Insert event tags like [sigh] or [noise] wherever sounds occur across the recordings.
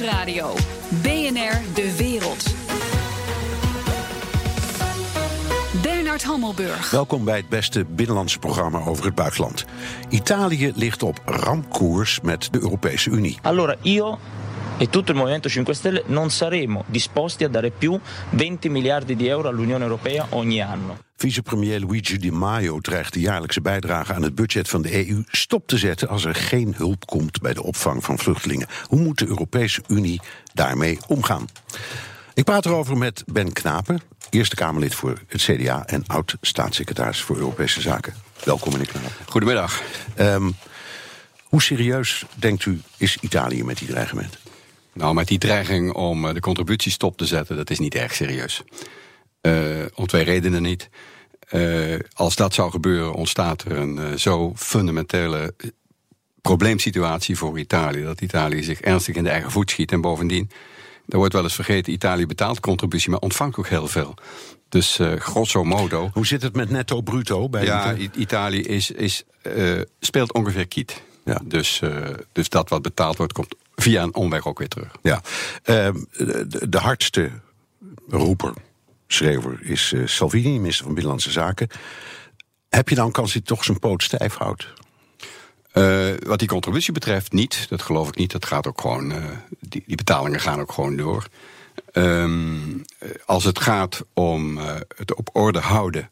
Nieuwsradio. BNR De Wereld. Bernard Hammelburg. Welkom bij het beste binnenlandse programma over het buitenland. Italië ligt op ramkoers met de Europese Unie. Allora io e tutto il Movimento 5 Stelle non saremo disposti a dare più 20 miliardi di euro all'Unione Europea ogni anno. Vicepremier Luigi Di Maio dreigt de jaarlijkse bijdrage aan het budget van de EU stop te zetten als er geen hulp komt bij de opvang van vluchtelingen. Hoe moet de Europese Unie daarmee omgaan? Ik praat erover met Ben Knapen, Eerste Kamerlid voor het CDA en oud-staatssecretaris voor Europese Zaken. Welkom, meneer Knapen. Goedemiddag. Um, hoe serieus denkt u is Italië met die dreigement? Nou, met die dreiging om de contributie stop te zetten, dat is niet erg serieus. Uh, om twee redenen niet. Uh, als dat zou gebeuren, ontstaat er een uh, zo fundamentele probleemsituatie voor Italië. Dat Italië zich ernstig in de eigen voet schiet. En bovendien, er wordt wel eens vergeten, Italië betaalt contributie, maar ontvangt ook heel veel. Dus uh, grosso modo. Hoe zit het met netto bruto bij Ja, Italië is, is, speelt ongeveer kiet. Ja. Dus, dus dat wat betaald wordt, komt via een omweg ook weer terug. Ja. Ehm, de, de hardste roeper schreeuwer is uh, Salvini, minister van Binnenlandse Zaken. Heb je dan kans dat hij toch zijn poot stijf houdt? Uh, wat die contributie betreft niet. Dat geloof ik niet. Dat gaat ook gewoon, uh, die, die, betalingen gaan ook gewoon door. Um, als het gaat om het op orde houden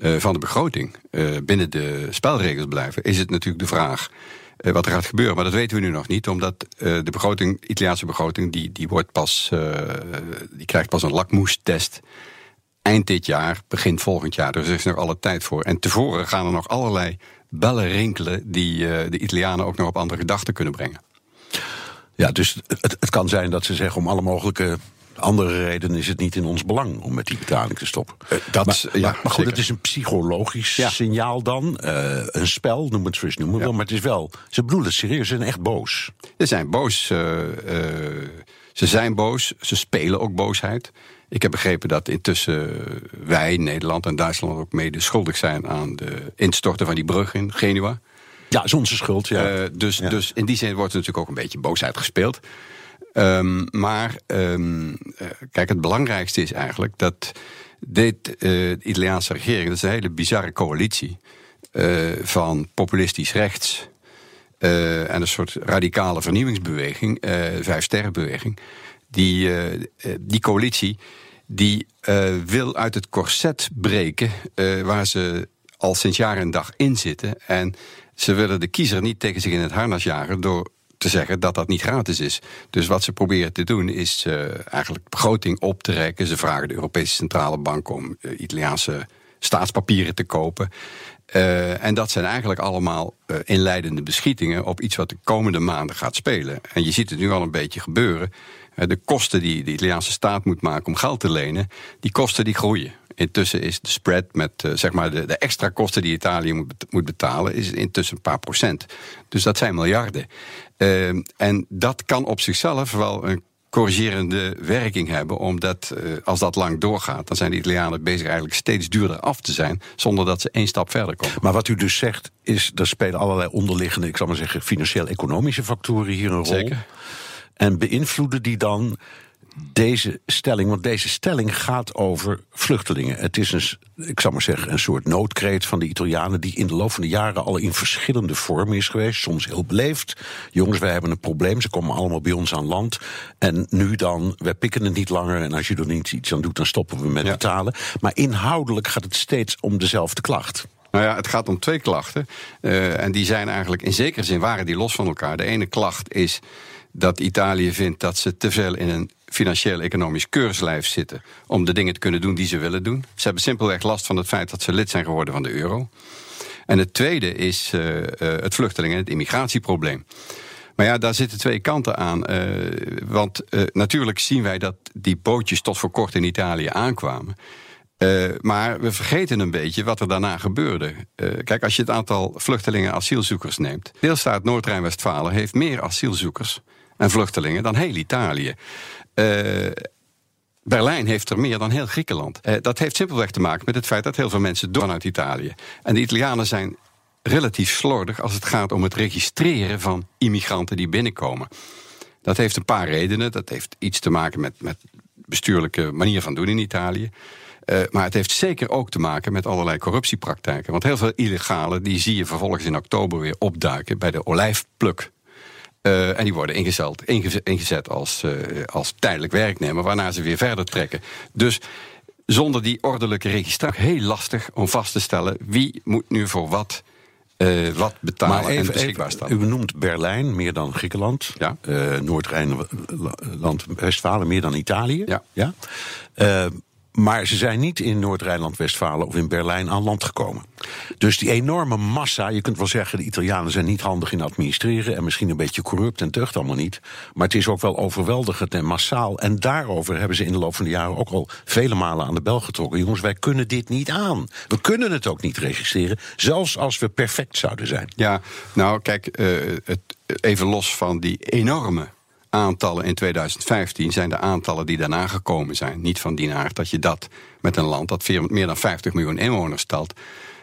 van de begroting, binnen de spelregels blijven, is het natuurlijk de vraag wat er gaat gebeuren. Maar dat weten we nu nog niet, omdat uh, de begroting, Italiaanse begroting, die, die, wordt pas, uh, die krijgt pas een lakmoestest eind dit jaar, begin volgend jaar. Dus er is nog alle tijd voor. En tevoren gaan er nog allerlei bellen rinkelen die de Italianen ook nog op andere gedachten kunnen brengen. Ja, dus het kan zijn dat ze zeggen om alle mogelijke andere redenen is het niet in ons belang om met die betaling te stoppen. Uh, dat, maar, ja, maar, goed, het is een psychologisch ja. signaal dan. Uh, een spel, noem het zoals noemen ja. maar het is wel. Ze bedoelen het serieus, ze zijn echt boos. Ze zijn boos. Uh, ze zijn boos, ze spelen ook boosheid. Ik heb begrepen dat intussen wij, Nederland en Duitsland ook mede schuldig zijn aan de instorten van die brug in Genua. Ja, is onze schuld, ja. Dus, dus in die zin wordt er natuurlijk ook een beetje boosheid gespeeld. Um, maar um, uh, kijk, het belangrijkste is eigenlijk dat dit, de Italiaanse regering, dat is een hele bizarre coalitie van populistisch rechts en een soort radicale vernieuwingsbeweging, vijf sterrenbeweging. Die, die coalitie die wil uit het korset breken waar ze al sinds jaar en dag in zitten. En ze willen de kiezer niet tegen zich in het harnas jagen door te zeggen dat dat niet gratis is. Dus wat ze proberen te doen is uh, eigenlijk begroting op te rekken. Ze vragen de Europese Centrale Bank om Italiaanse staatspapieren te kopen. Uh, en dat zijn eigenlijk allemaal inleidende beschietingen op iets wat de komende maanden gaat spelen. En je ziet het nu al een beetje gebeuren. De kosten die de Italiaanse staat moet maken om geld te lenen, die kosten die groeien. Intussen is de spread met zeg maar de, de, extra kosten die Italië moet, moet betalen, is intussen een paar procent. Dus dat zijn miljarden. En dat kan op zichzelf wel een corrigerende werking hebben. Omdat uh, als dat lang doorgaat, dan zijn de Italianen bezig eigenlijk steeds duurder af te zijn. Zonder dat ze één stap verder komen. Maar wat u dus zegt, is er spelen allerlei onderliggende, ik zal maar zeggen, financieel-economische factoren hier een rol. Zeker. En beïnvloeden die dan deze stelling, want deze stelling gaat over vluchtelingen. Het is een, ik zal maar zeggen, een soort noodkreet van de Italianen die in de loop van de jaren al in verschillende vormen is geweest. Soms heel beleefd. Jongens, wij hebben een probleem. Ze komen allemaal bij ons aan land. En nu dan, wij pikken het niet langer. En als je er niet iets aan doet, dan stoppen we met ja. betalen. Maar inhoudelijk gaat het steeds om dezelfde klacht. Nou ja, het gaat om twee klachten. Uh, en die zijn eigenlijk in zekere zin waren die los van elkaar. De ene klacht is dat Italië vindt dat ze te veel in een financieel-economisch keurslijf zitten om de dingen te kunnen doen die ze willen doen. Ze hebben simpelweg last van het feit dat ze lid zijn geworden van de euro. En het tweede is uh, uh, het vluchtelingen- en het immigratieprobleem. Maar ja, daar zitten twee kanten aan. Uh, want natuurlijk zien wij dat die bootjes tot voor kort in Italië aankwamen. Maar we vergeten een beetje wat er daarna gebeurde. Kijk, als je het aantal vluchtelingen en asielzoekers neemt. Deelstaat Noord-Rijn-Westfalen heeft meer asielzoekers en vluchtelingen dan heel Italië. Uh, Berlijn heeft er meer dan heel Griekenland. dat heeft simpelweg te maken met het feit dat heel veel mensen door uit Italië. En de Italianen zijn relatief slordig als het gaat om het registreren van immigranten die binnenkomen. Dat heeft een paar redenen. Dat heeft iets te maken met, met bestuurlijke manier van doen in Italië. Uh, maar het heeft zeker ook te maken met allerlei corruptiepraktijken. Want heel veel illegalen die zie je vervolgens in oktober weer opduiken bij de olijfpluk. Uh, en die worden ingezet, ingezet als, uh, als tijdelijk werknemer, waarna ze weer verder trekken. Dus zonder die ordelijke registratie heel lastig om vast te stellen wie moet nu voor wat uh, wat betalen maar even, en beschikbaar staan. U noemt Berlijn meer dan Griekenland. Ja. Uh, Noord-Rijnland, Westfalen meer dan Italië. Ja. ja? Uh, maar ze zijn niet in Noord-Rijnland-Westfalen of in Berlijn aan land gekomen. Dus die enorme massa, je kunt wel zeggen, de Italianen zijn niet handig in administreren en misschien een beetje corrupt en tucht allemaal niet. Maar het is ook wel overweldigend en massaal. En daarover hebben ze in de loop van de jaren ook al vele malen aan de bel getrokken. Jongens, wij kunnen dit niet aan. We kunnen het ook niet registreren, zelfs als we perfect zouden zijn. Ja, nou kijk, uh, het, even los van die enorme aantallen in 2015 zijn de aantallen die daarna gekomen zijn. Niet van die aard dat je dat met een land dat meer dan 50 miljoen inwoners telt,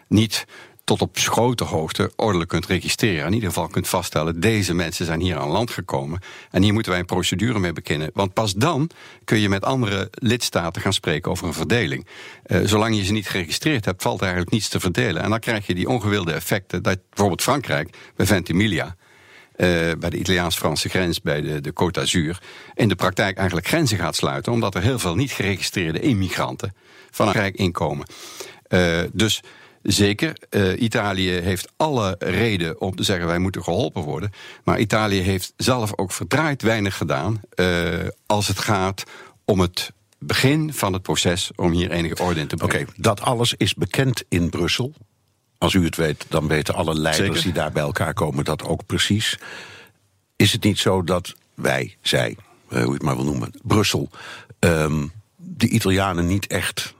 niet tot op grote hoogte ordelijk kunt registreren. In ieder geval kunt vaststellen, deze mensen zijn hier aan land gekomen. En hier moeten wij een procedure mee beginnen. Want pas dan kun je met andere lidstaten gaan spreken over een verdeling. Uh, zolang je ze niet geregistreerd hebt, valt er eigenlijk niets te verdelen. En dan krijg je die ongewilde effecten dat bijvoorbeeld Frankrijk bij Ventimiglia bij de Italiaans-Franse grens, bij de, de Côte d'Azur, in de praktijk eigenlijk grenzen gaat sluiten, omdat er heel veel niet geregistreerde immigranten van een rijk inkomen. Uh, dus zeker, uh, Italië heeft alle reden om te zeggen wij moeten geholpen worden. Maar Italië heeft zelf ook verdraaid weinig gedaan als het gaat om het begin van het proces om hier enige orde in te brengen. Oké, dat alles is bekend in Brussel. Als u het weet, dan weten alle leiders die daar bij elkaar komen dat ook precies. Is het niet zo dat wij, zij, uh, hoe je het maar wil noemen, Brussel, um, de Italianen niet echt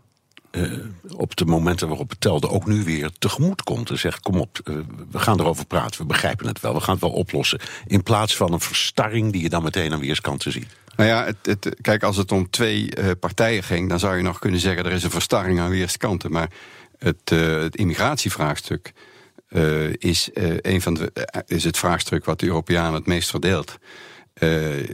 uh, op de momenten waarop het telde ook nu weer tegemoet komt. En zegt: Kom op, uh, we gaan erover praten, we begrijpen het wel, we gaan het wel oplossen. In plaats van een verstarring die je dan meteen aan weerskanten ziet. Nou ja, het, het, kijk, als het om twee uh, partijen ging, dan zou je nog kunnen zeggen: er is een verstarring aan weerskanten. Maar het, het immigratievraagstuk uh, is, uh, een van de, is het vraagstuk wat de Europeanen het meest verdeelt.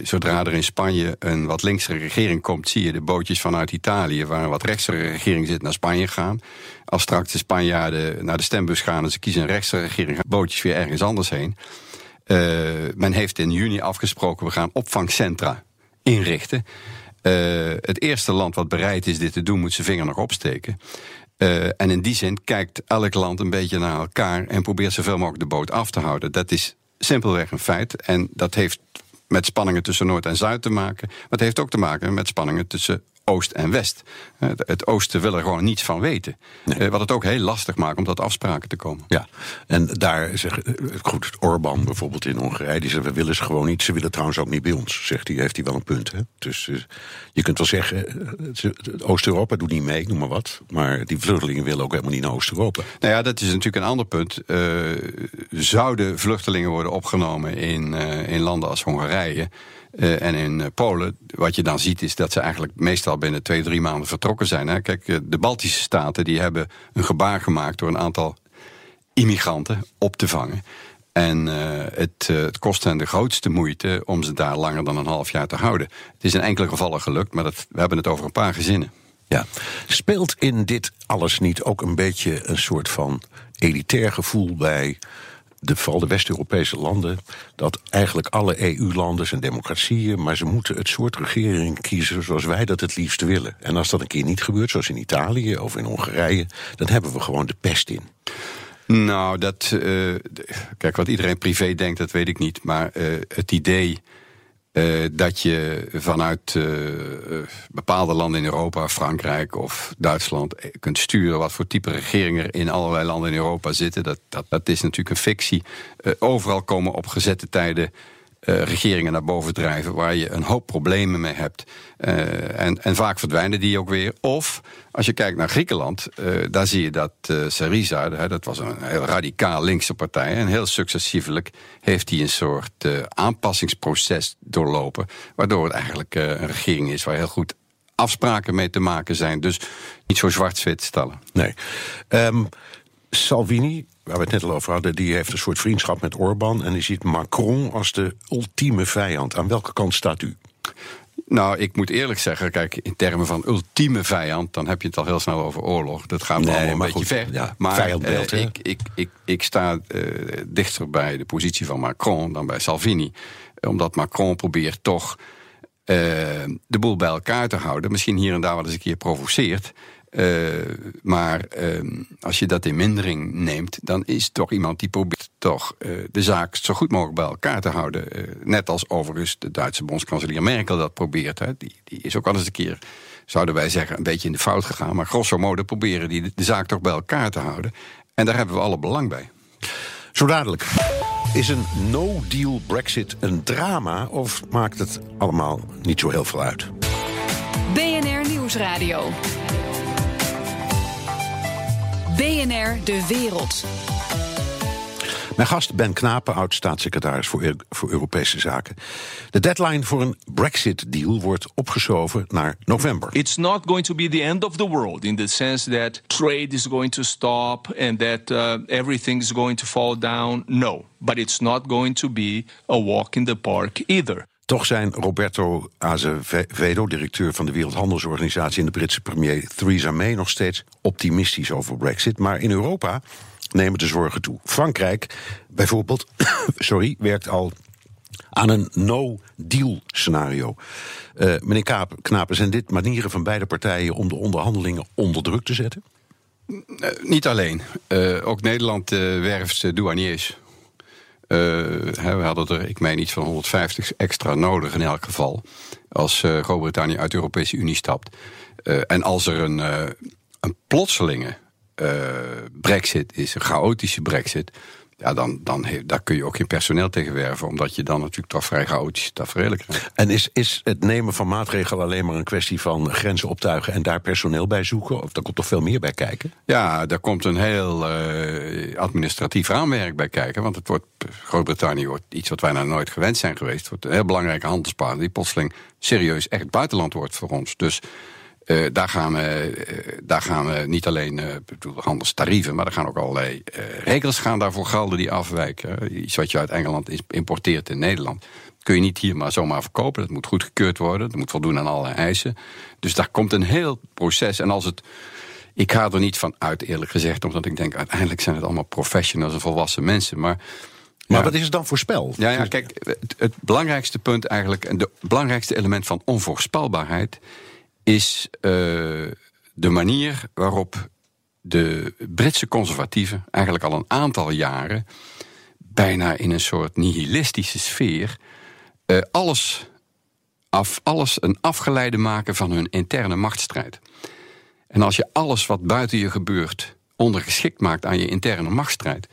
zodra er in Spanje een wat linkse regering komt, zie je de bootjes vanuit Italië, waar een wat rechtse regering zit, naar Spanje gaan. Als straks de Spanjaarden naar de stembus gaan en ze kiezen een rechtse regering, gaan bootjes weer ergens anders heen. men heeft in juni afgesproken, we gaan opvangcentra inrichten. het eerste land wat bereid is dit te doen, moet zijn vinger nog opsteken. Uh, en in die zin kijkt elk land een beetje naar elkaar en probeert zoveel mogelijk de boot af te houden. Dat is simpelweg een feit. En dat heeft met spanningen tussen Noord en Zuid te maken. Maar het heeft ook te maken met spanningen tussen Oost en West. Eh, het Oosten wil er gewoon niets van weten. Nee. Eh, wat het ook heel lastig maakt om tot afspraken te komen. Ja, en daar zegt eh, goed, Orbán bijvoorbeeld in Hongarije, die zegt we willen ze gewoon niet. Ze willen trouwens ook niet bij ons, zegt hij, heeft hij wel een punt. Hè? Dus je kunt wel zeggen, Oost-Europa doet niet mee, noem maar wat. Maar die vluchtelingen willen ook helemaal niet naar Oost-Europa. Nou ja, dat is natuurlijk een ander punt. Uh, zouden vluchtelingen worden opgenomen in, uh, in landen als Hongarije? Uh, en in uh, Polen, wat je dan ziet, is dat ze eigenlijk meestal binnen twee, drie maanden vertrokken zijn. Hè. Kijk, uh, de Baltische staten die hebben een gebaar gemaakt door een aantal immigranten op te vangen. En het, het, kost hen de grootste moeite om ze daar langer dan een half jaar te houden. Het is in enkele gevallen gelukt, maar dat, we hebben het over een paar gezinnen. Ja. Speelt in dit alles niet ook een beetje een soort van elitair gevoel bij de, vooral de West-Europese landen, dat eigenlijk alle EU-landen zijn democratieën, maar ze moeten het soort regering kiezen zoals wij dat het liefst willen. En als dat een keer niet gebeurt, zoals in Italië of in Hongarije, dan hebben we gewoon de pest in. Nou, dat. Uh, kijk, wat iedereen privé denkt, dat weet ik niet. Maar uh, het idee dat je vanuit uh, bepaalde landen in Europa, Frankrijk of Duitsland, eh, kunt sturen wat voor type regeringen er in allerlei landen in Europa zitten, dat, dat, dat is natuurlijk een fictie. Overal komen op gezette tijden uh, regeringen naar boven drijven waar je een hoop problemen mee hebt. Uh, en, en vaak verdwijnen die ook weer. Of als je kijkt naar Griekenland, uh, daar zie je dat Syriza, dat was een heel radicaal linkse partij, en heel successievelijk heeft hij een soort aanpassingsproces doorlopen, waardoor het eigenlijk een regering is waar heel goed afspraken mee te maken zijn. Dus niet zo zwart-wit stellen. Nee. Um, Salvini, waar we het net al over hadden, die heeft een soort vriendschap met Orbán. En die ziet Macron als de ultieme vijand. Aan welke kant staat u? Nou, ik moet eerlijk zeggen, kijk, in termen van ultieme vijand, dan heb je het al heel snel over oorlog. Dat gaat Nee, allemaal een beetje goed, ver. ja, maar vijandbeeld, eh, ik, ik, ik, ik sta eh, dichter bij de positie van Macron dan bij Salvini. Omdat Macron probeert toch eh, de boel bij elkaar te houden. Misschien hier en daar wel eens een keer provoceert. Eh, maar eh, als je dat in mindering neemt, dan is toch iemand die probeert toch eh, de zaak zo goed mogelijk bij elkaar te houden. Eh, net als overigens de Duitse bondskanselier Merkel dat probeert. Hè. Die, die is ook al eens een keer, zouden wij zeggen, een beetje in de fout gegaan. Maar grosso modo proberen die de, de zaak toch bij elkaar te houden. En daar hebben we alle belang bij. Zo dadelijk. Is een no-deal Brexit een drama of maakt het allemaal niet zo heel veel uit? BNR Nieuwsradio. BNR De Wereld. Mijn gast Ben Knapen, oud-staatssecretaris voor, Eu- voor Europese Zaken. De deadline voor een Brexit-deal wordt opgeschoven naar november. It's not going to be the end of the world in the sense that trade is going to stop and that uh, everything is going to fall down. No, but it's not going to be a walk in the park either. Toch zijn Roberto Azevedo, directeur van de Wereldhandelsorganisatie... en de Britse premier Theresa May nog steeds optimistisch over Brexit. Maar in Europa nemen de zorgen toe. Frankrijk bijvoorbeeld [coughs] sorry, werkt al aan een no-deal scenario. Eh, meneer Kaap, Knapen, zijn dit manieren van beide partijen... om de onderhandelingen onder druk te zetten? Eh, niet alleen. Eh, ook Nederland werft douaniers. Eh, we hadden er, ik meen, iets van 150 extra nodig in elk geval. Als eh, Groot-Brittannië uit de Europese Unie stapt. Eh, en als er een, een plotselinge brexit is, een chaotische brexit... Ja, dan, dan daar kun je ook geen personeel tegen werven... omdat je dan natuurlijk toch vrij chaotische tafereelen krijgt. En is, is het nemen van maatregelen alleen maar een kwestie van grenzen optuigen... en daar personeel bij zoeken? Of daar komt toch veel meer bij kijken? Ja, daar komt een heel eh, administratief raamwerk bij kijken. Want het wordt, Groot-Brittannië wordt iets wat wij nou nooit gewend zijn geweest. Het wordt een heel belangrijke handelspartner die plotseling serieus echt buitenland wordt voor ons. Dus eh, daar, gaan we, eh, daar gaan we niet alleen eh, ik bedoel, handelstarieven, maar er gaan ook allerlei eh, regels gaan daarvoor gelden die afwijken. Iets wat je uit Engeland importeert in Nederland. Kun je niet hier maar zomaar verkopen. Dat moet goedgekeurd worden. Dat moet voldoen aan alle eisen. Dus daar komt een heel proces. En als het. Ik ga er niet van uit, eerlijk gezegd, omdat ik denk, uiteindelijk zijn het allemaal professionals en volwassen mensen. Maar, Maar ja. wat is het dan voor spel? Ja, ja kijk, het, het belangrijkste punt eigenlijk, en het belangrijkste element van onvoorspelbaarheid, is eh, de manier waarop de Britse conservatieven eigenlijk al een aantal jaren bijna in een soort nihilistische sfeer eh, alles, af, alles een afgeleide maken van hun interne machtsstrijd. En als je alles wat buiten je gebeurt ondergeschikt maakt aan je interne machtsstrijd,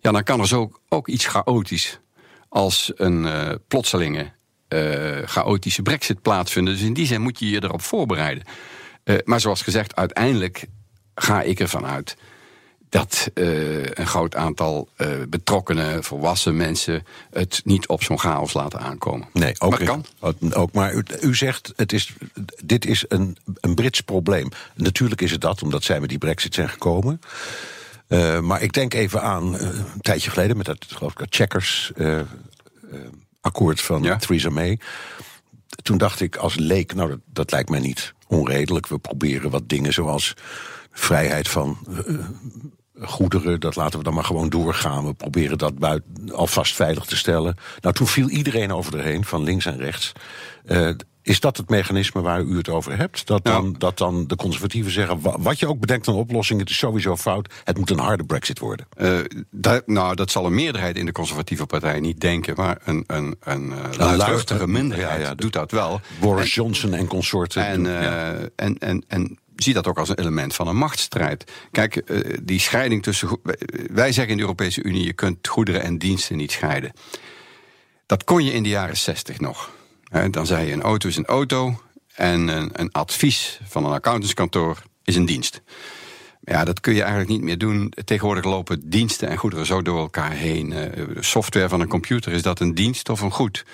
ja, dan kan er zo ook, iets chaotisch als een eh, plotselinge chaotische brexit plaatsvinden. Dus in die zin moet je je erop voorbereiden. Eh, maar zoals gezegd, uiteindelijk ga ik ervan uit dat eh, een groot aantal eh, betrokkenen, volwassen mensen het niet op zo'n chaos laten aankomen. Nee, ook, Maar het kan. Ook, ook, maar u, u zegt, het is, dit is een, een Brits probleem. Natuurlijk is het dat, omdat zij met die brexit zijn gekomen. Eh, maar ik denk even aan eh, een tijdje geleden... met dat, geloof ik, dat checkers eh, eh, akkoord van Ja. Theresa May. Toen dacht ik als leek, nou dat, dat lijkt mij niet onredelijk. We proberen wat dingen zoals vrijheid van eh, goederen, dat laten we dan maar gewoon doorgaan. We proberen dat buiten, alvast veilig te stellen. Nou, toen viel iedereen over erheen, van links en rechts. Eh, is dat het mechanisme waar u het over hebt? Dat dan, Nou. dat dan de conservatieven zeggen, wa- wat je ook bedenkt aan oplossing, het is sowieso fout, het moet een harde brexit worden. Eh, dat, nou, dat zal een meerderheid in de conservatieve partij niet denken, maar een, een, een, eh, luid- minderheid ja, ja, doet dat wel. Boris Johnson en consorten. En, doen- eh, ja. en, en, en zie dat ook als een element van een machtsstrijd. Kijk, die scheiding tussen. Wij zeggen in de Europese Unie: je kunt goederen en diensten niet scheiden. Dat kon je in de jaren zestig nog. Dan zei je: een auto is een auto. En een, een advies van een accountantskantoor is een dienst. Ja, dat kun je eigenlijk niet meer doen. Tegenwoordig lopen diensten en goederen zo door elkaar heen. Eh, software van een computer, is dat een dienst of een goed?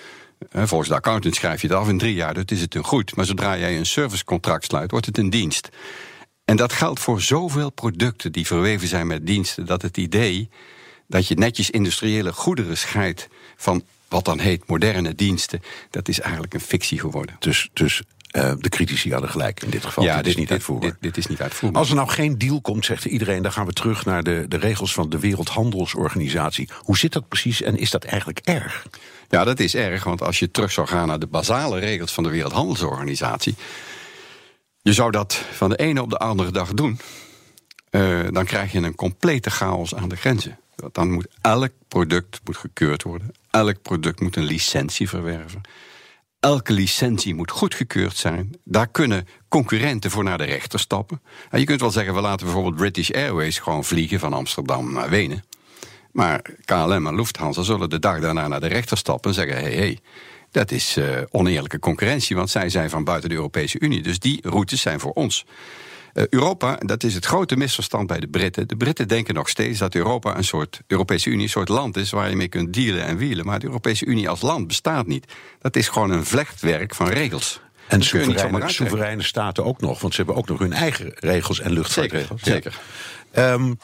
Eh, Volgens de accountant schrijf je het af in drie jaar, dus is het een goed. Maar zodra jij een servicecontract sluit, wordt het een dienst. En dat geldt voor zoveel producten die verweven zijn met diensten, dat het idee dat je netjes industriële goederen scheidt van wat dan heet moderne diensten, dat is eigenlijk een fictie geworden. Dus, dus uh, de critici hadden gelijk in dit geval. Ja, dit, is niet uitvoerbaar. Dit, dit, is niet uitvoerbaar. Als er nou geen deal komt, zegt iedereen, dan gaan we terug naar de, de regels van de Wereldhandelsorganisatie. Hoe zit dat precies en is dat eigenlijk erg? Ja, dat is erg, want als je terug zou gaan naar de basale regels van de Wereldhandelsorganisatie, je zou dat van de ene op de andere dag doen, uh, dan krijg je een complete chaos aan de grenzen. Dan moet elk product moet gekeurd worden. Elk product moet een licentie verwerven. Elke licentie moet goedgekeurd zijn. Daar kunnen concurrenten voor naar de rechter stappen. En je kunt wel zeggen, we laten bijvoorbeeld British Airways gewoon vliegen van Amsterdam naar Wenen. Maar KLM en Lufthansa zullen de dag daarna naar de rechter stappen en zeggen: hé, hey, hey, dat is uh, oneerlijke concurrentie, want zij zijn van buiten de Europese Unie. Dus die routes zijn voor ons. Uh, Europa, dat is het grote misverstand bij de Britten. De Britten denken nog steeds dat Europa een soort Europese Unie, een soort land is waar je mee kunt dealen en wielen. Maar de Europese Unie als land bestaat niet. Dat is gewoon een vlechtwerk van regels. En soevereine, soevereine staten ook nog, want ze hebben ook nog hun eigen regels en luchtvaartregels. Zeker. zeker. Um,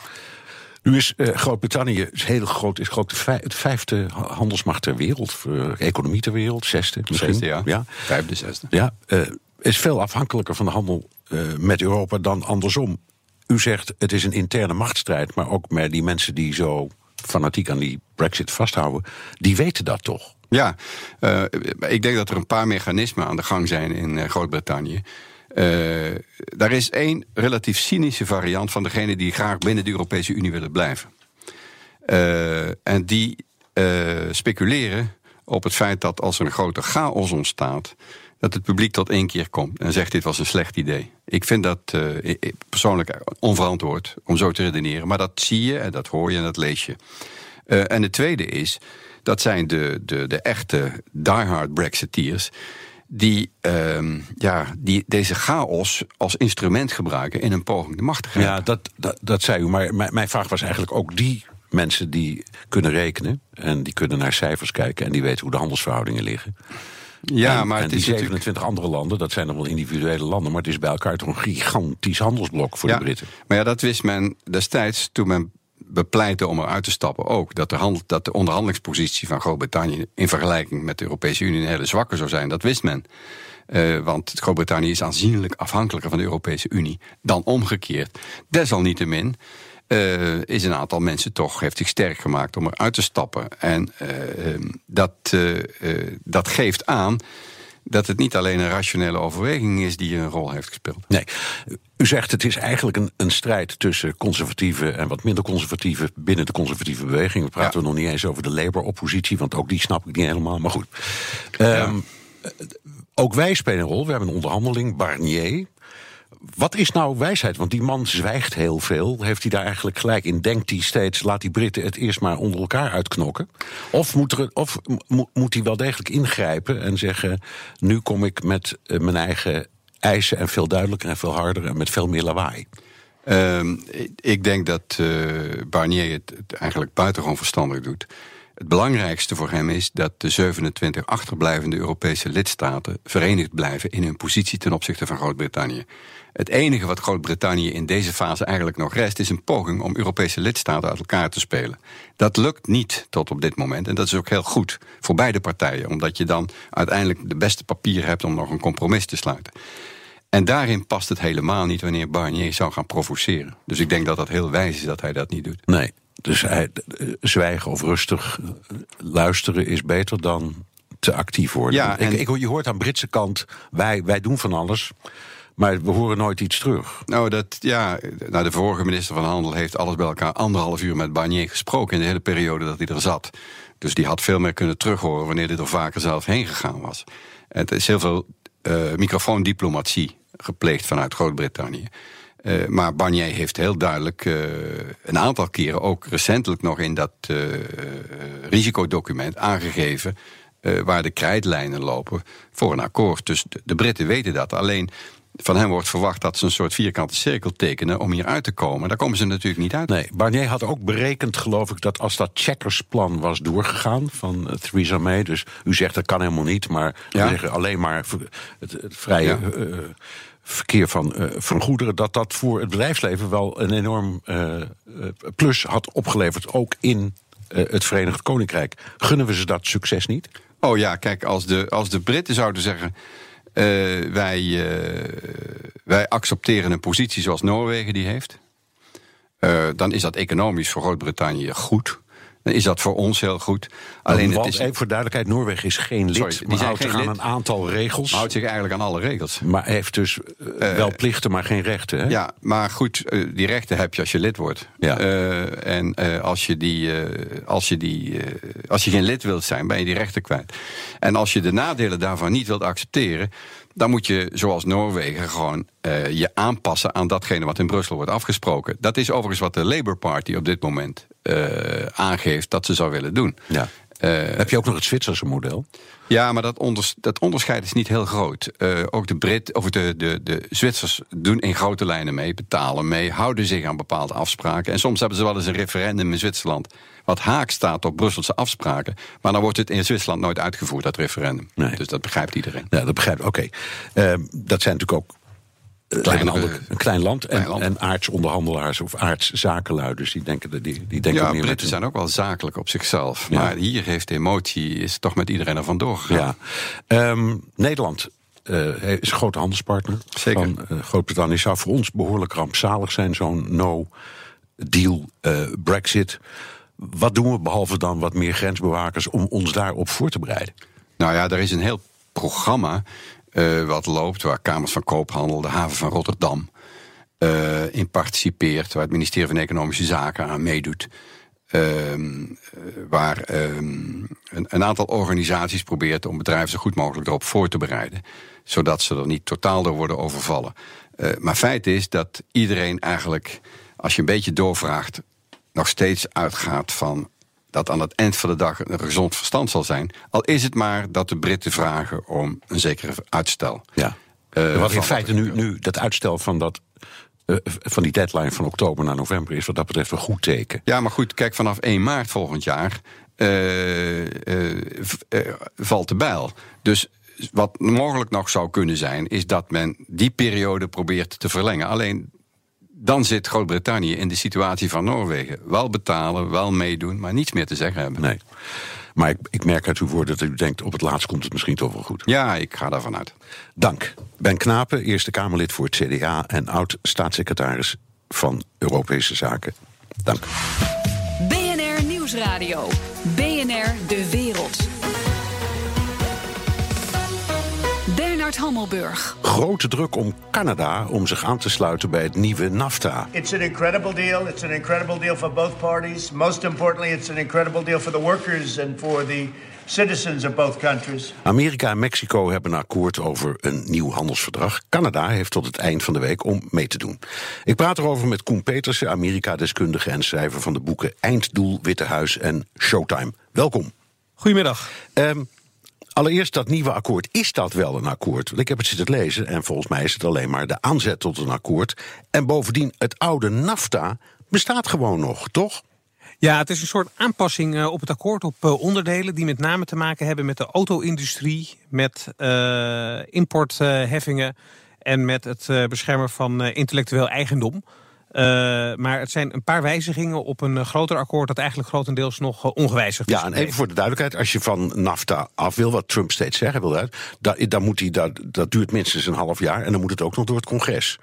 nu is uh, Groot-Brittannië heel groot, is groot het vijfde handelsmacht ter wereld, uh, economie ter wereld, zesde misschien. Zesde, ja. ja. Vijfde, zesde. Ja, uh, is veel afhankelijker van de handel met Europa dan andersom. U zegt het is een interne machtsstrijd, maar ook met die mensen die zo fanatiek aan die Brexit vasthouden, die weten dat toch? Ja, ik denk dat er een paar mechanismen aan de gang zijn in Groot-Brittannië. Uh, daar is één relatief cynische variant van degene die graag binnen de Europese Unie willen blijven. En die speculeren op het feit dat als er een grote chaos ontstaat, dat het publiek tot één keer komt en zegt dit was een slecht idee. Ik vind dat persoonlijk onverantwoord om zo te redeneren, maar dat zie je en dat hoor je en dat lees je. en het tweede is, dat zijn de, de, de echte diehard Brexiteers die, uh, ja, die deze chaos als instrument gebruiken in een poging de macht te. Ja, dat, dat, dat zei u. Maar mijn vraag was eigenlijk ook die mensen die kunnen rekenen en die kunnen naar cijfers kijken en die weten hoe de handelsverhoudingen liggen. Ja, maar en die 27 andere landen, dat zijn dan wel individuele landen, maar het is bij elkaar toch een gigantisch handelsblok voor de Britten. Maar ja, dat wist men destijds toen men bepleiten om eruit te stappen ook. Dat de, handel, dat de onderhandelingspositie van Groot-Brittannië in vergelijking met de Europese Unie een hele zwakke zou zijn. Dat wist men. Uh, want Groot-Brittannië is aanzienlijk afhankelijker van de Europese Unie dan omgekeerd. Desalniettemin uh, is een aantal mensen toch, heeft zich sterk gemaakt om eruit te stappen. En uh, dat, dat geeft aan dat het niet alleen een rationele overweging is die een rol heeft gespeeld. Nee. U zegt het is eigenlijk een, een strijd tussen conservatieven en wat minder conservatieven binnen de conservatieve beweging. We praten ja. nog niet eens over de Labour-oppositie, want ook die snap ik niet helemaal. Maar goed. Ja. Um, ook wij spelen een rol. We hebben een onderhandeling, Barnier. Wat is nou wijsheid? Want die man zwijgt heel veel. Heeft hij daar eigenlijk gelijk in? Denkt hij steeds, laat die Britten het eerst maar onder elkaar uitknokken? Of moet, er, of moet hij wel degelijk ingrijpen en zeggen: nu kom ik met uh, mijn eigen eisen en veel duidelijker en veel harder en met veel meer lawaai? Um, ik denk dat uh, Barnier het, het eigenlijk buitengewoon verstandig doet. Het belangrijkste voor hem is dat de 27 achterblijvende Europese lidstaten verenigd blijven in hun positie ten opzichte van Groot-Brittannië. Het enige wat Groot-Brittannië in deze fase eigenlijk nog rest, is een poging om Europese lidstaten uit elkaar te spelen. Dat lukt niet tot op dit moment. En dat is ook heel goed voor beide partijen, omdat je dan uiteindelijk de beste papieren hebt om nog een compromis te sluiten. En daarin past het helemaal niet wanneer Barnier zou gaan provoceren. Dus ik denk dat dat heel wijs is dat hij dat niet doet. Nee, dus hij, zwijgen of rustig luisteren is beter dan te actief worden. Ja, en... ik, ik, je hoort aan de Britse kant, wij, wij doen van alles. Maar we horen nooit iets terug. Nou, dat, ja, nou, de vorige minister van Handel heeft alles bij elkaar anderhalf uur met Barnier gesproken in de hele periode dat hij er zat. Dus die had veel meer kunnen terughoren wanneer hij er vaker zelf heen gegaan was. Het is heel veel uh, microfoondiplomatie gepleegd vanuit Groot-Brittannië. Uh, maar Barnier heeft heel duidelijk uh, een aantal keren, ook recentelijk nog in dat risicodocument, aangegeven waar de krijtlijnen lopen voor een akkoord. Dus de Britten weten dat. Alleen van hen wordt verwacht dat ze een soort vierkante cirkel tekenen om hier uit te komen. Daar komen ze natuurlijk niet uit. Nee, Barnier had ook berekend, geloof ik, dat als dat checkersplan was doorgegaan van uh, Theresa May, dus u zegt dat kan helemaal niet, maar Ja. zeggen alleen maar het, het vrije Ja. eh, verkeer van, eh, van goederen, dat dat voor het bedrijfsleven wel een enorm eh, eh, plus had opgeleverd, ook in eh, het Verenigd Koninkrijk. Gunnen we ze dat succes niet? Oh ja, kijk, als de, als de Britten zouden zeggen. Eh, wij, eh, wij accepteren een positie zoals Noorwegen die heeft. eh, dan is dat economisch voor Groot-Brittannië goed. Dan is dat voor ons heel goed. Alleen Want, het is, even voor duidelijkheid, Noorwegen is geen lid, Sorry, die maar houdt zich aan een aantal regels. houdt zich eigenlijk aan alle regels. Maar heeft dus eh, wel plichten, maar geen rechten. Hè? Ja, maar goed, eh, die rechten heb je als je lid wordt. Ja. Eh, en eh, als, je die, eh, als, je die, eh, als je geen lid wilt zijn, ben je die rechten kwijt. En als je de nadelen daarvan niet wilt accepteren, dan moet je, zoals Noorwegen, gewoon eh, je aanpassen aan datgene wat in Brussel wordt afgesproken. Dat is overigens wat de Labour Party op dit moment eh, aangeeft dat ze zou willen doen. Ja. Eh, Heb je ook nog het Zwitserse model? ja, maar dat, onders- dat onderscheid is niet heel groot. Eh, ook de, Brit, of de, de, de Zwitsers doen in grote lijnen mee, betalen mee, houden zich aan bepaalde afspraken. En soms hebben ze wel eens een referendum in Zwitserland. wat haak staat op Brusselse afspraken. Maar dan wordt het in Zwitserland nooit uitgevoerd, dat referendum. Nee. Dus dat begrijpt iedereen. Ja, dat begrijp ik. Oké. Dat zijn natuurlijk ook eh, Kleinere- een, ander- een klein land. En, Klein land. en aartsonderhandelaars of aartszakenlui. Dus die denken, die, die denken Ja, meer Britten zijn ook wel zakelijk op zichzelf. Ja. Maar hier heeft de emotie is toch met iedereen ervan doorgegaan. Ja. Ehm, Nederland eh, is een grote handelspartner Zeker. van eh, Groot-Brittannië. Zou voor ons behoorlijk rampzalig zijn, zo'n no-deal eh, Brexit. Wat doen we behalve dan wat meer grensbewakers om ons daarop voor te bereiden? Nou ja, er is een heel programma eh, wat loopt, waar Kamers van Koophandel, de haven van Rotterdam eh, in participeert, waar het ministerie van Economische Zaken aan meedoet. Ehm, eh, waar ehm, een, aantal organisaties probeert om bedrijven zo goed mogelijk erop voor te bereiden. Zodat ze er niet totaal door worden overvallen. Maar feit is dat iedereen eigenlijk, als je een beetje doorvraagt, nog steeds uitgaat van dat aan het eind van de dag een gezond verstand zal zijn. Al is het maar dat de Britten vragen om een zekere uitstel. Ja. Eh, wat in feite nu, nu dat uitstel van, dat, eh, van die deadline van oktober naar november is, wat dat betreft een goed teken. Ja, maar goed, kijk, vanaf 1 maart volgend jaar eh, valt de bijl. Dus wat mogelijk nog zou kunnen zijn, is dat men die periode probeert te verlengen. Alleen dan zit Groot-Brittannië in de situatie van Noorwegen. Wel betalen, wel meedoen, maar niets meer te zeggen hebben. Nee. Maar ik, ik merk uit uw woorden dat u denkt, op het laatst komt het misschien toch wel goed. Ja, ik ga daarvan uit. Dank. Ben Knapen, Eerste Kamerlid voor het CDA en oud-staatssecretaris van Europese Zaken. Dank. BNR Nieuwsradio. BNR De Wereld. Bernard Hammelburg. Grote druk om Canada om zich aan te sluiten bij het nieuwe NAFTA. It's an incredible deal. It's an incredible deal for both parties. Most importantly, it's an incredible deal for the workers and for the citizens of both countries. Amerika en Mexico hebben een akkoord over een nieuw handelsverdrag. Canada heeft tot het eind van de week om mee te doen. Ik praat erover met Koen Petersen, Amerika-deskundige en schrijver van de boeken Einddoel, Witte Huis en Showtime. Welkom. Goedemiddag. Ehm, allereerst dat nieuwe akkoord. Is dat wel een akkoord? Ik heb het zitten lezen en volgens mij is het alleen maar de aanzet tot een akkoord. En bovendien, het oude NAFTA bestaat gewoon nog, toch? Ja, het is een soort aanpassing eh, op het akkoord op eh, onderdelen die met name te maken hebben met de auto-industrie, met eh, importheffingen en met het beschermen van intellectueel eigendom. Eh, maar het zijn een paar wijzigingen op een eh, groter akkoord dat eigenlijk grotendeels nog eh, ongewijzigd is. Ja, en even voor de duidelijkheid, als je van NAFTA af wil, wat Trump steeds zeggen wil, uit, dan, dan moet hij, dat, dat duurt minstens een half jaar en dan moet het ook nog door het congres.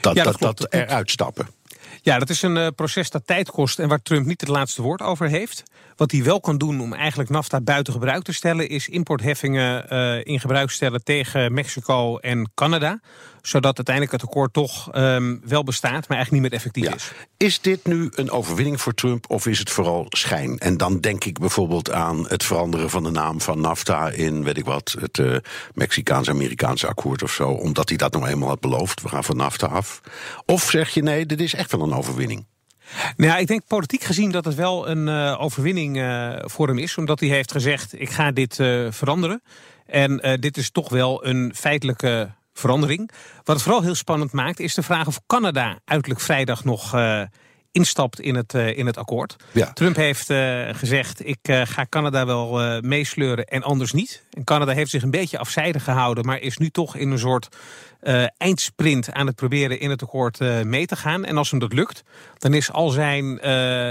Dat, Ja, dat dat, dat eruit stappen. Ja, dat is een proces dat tijd kost en waar Trump niet het laatste woord over heeft. Wat hij wel kan doen om eigenlijk NAFTA buiten gebruik te stellen, is importheffingen eh, in gebruik stellen tegen Mexico en Canada. Zodat uiteindelijk het akkoord toch ehm, wel bestaat, maar eigenlijk niet meer effectief Ja. is. Is dit nu een overwinning voor Trump of is het vooral schijn? En dan denk ik bijvoorbeeld aan het veranderen van de naam van NAFTA in, weet ik wat, het eh, Mexicaans-Amerikaanse akkoord of zo, omdat hij dat nou eenmaal had beloofd. We gaan van NAFTA af. Of zeg je nee, dit is echt wel een overwinning? Nou ja, ik denk politiek gezien dat het wel een eh, overwinning eh, voor hem is. Omdat hij heeft gezegd, ik ga dit eh, veranderen. En dit is toch wel een feitelijke verandering. Wat het vooral heel spannend maakt, is de vraag of Canada uiterlijk vrijdag nog instapt in het, uh, in het akkoord. Ja. Trump heeft uh, gezegd: ik ga Canada wel meesleuren en anders niet. En Canada heeft zich een beetje afzijdig gehouden, maar is nu toch in een soort eindsprint aan het proberen in het akkoord mee te gaan. En als hem dat lukt, dan is al zijn uh,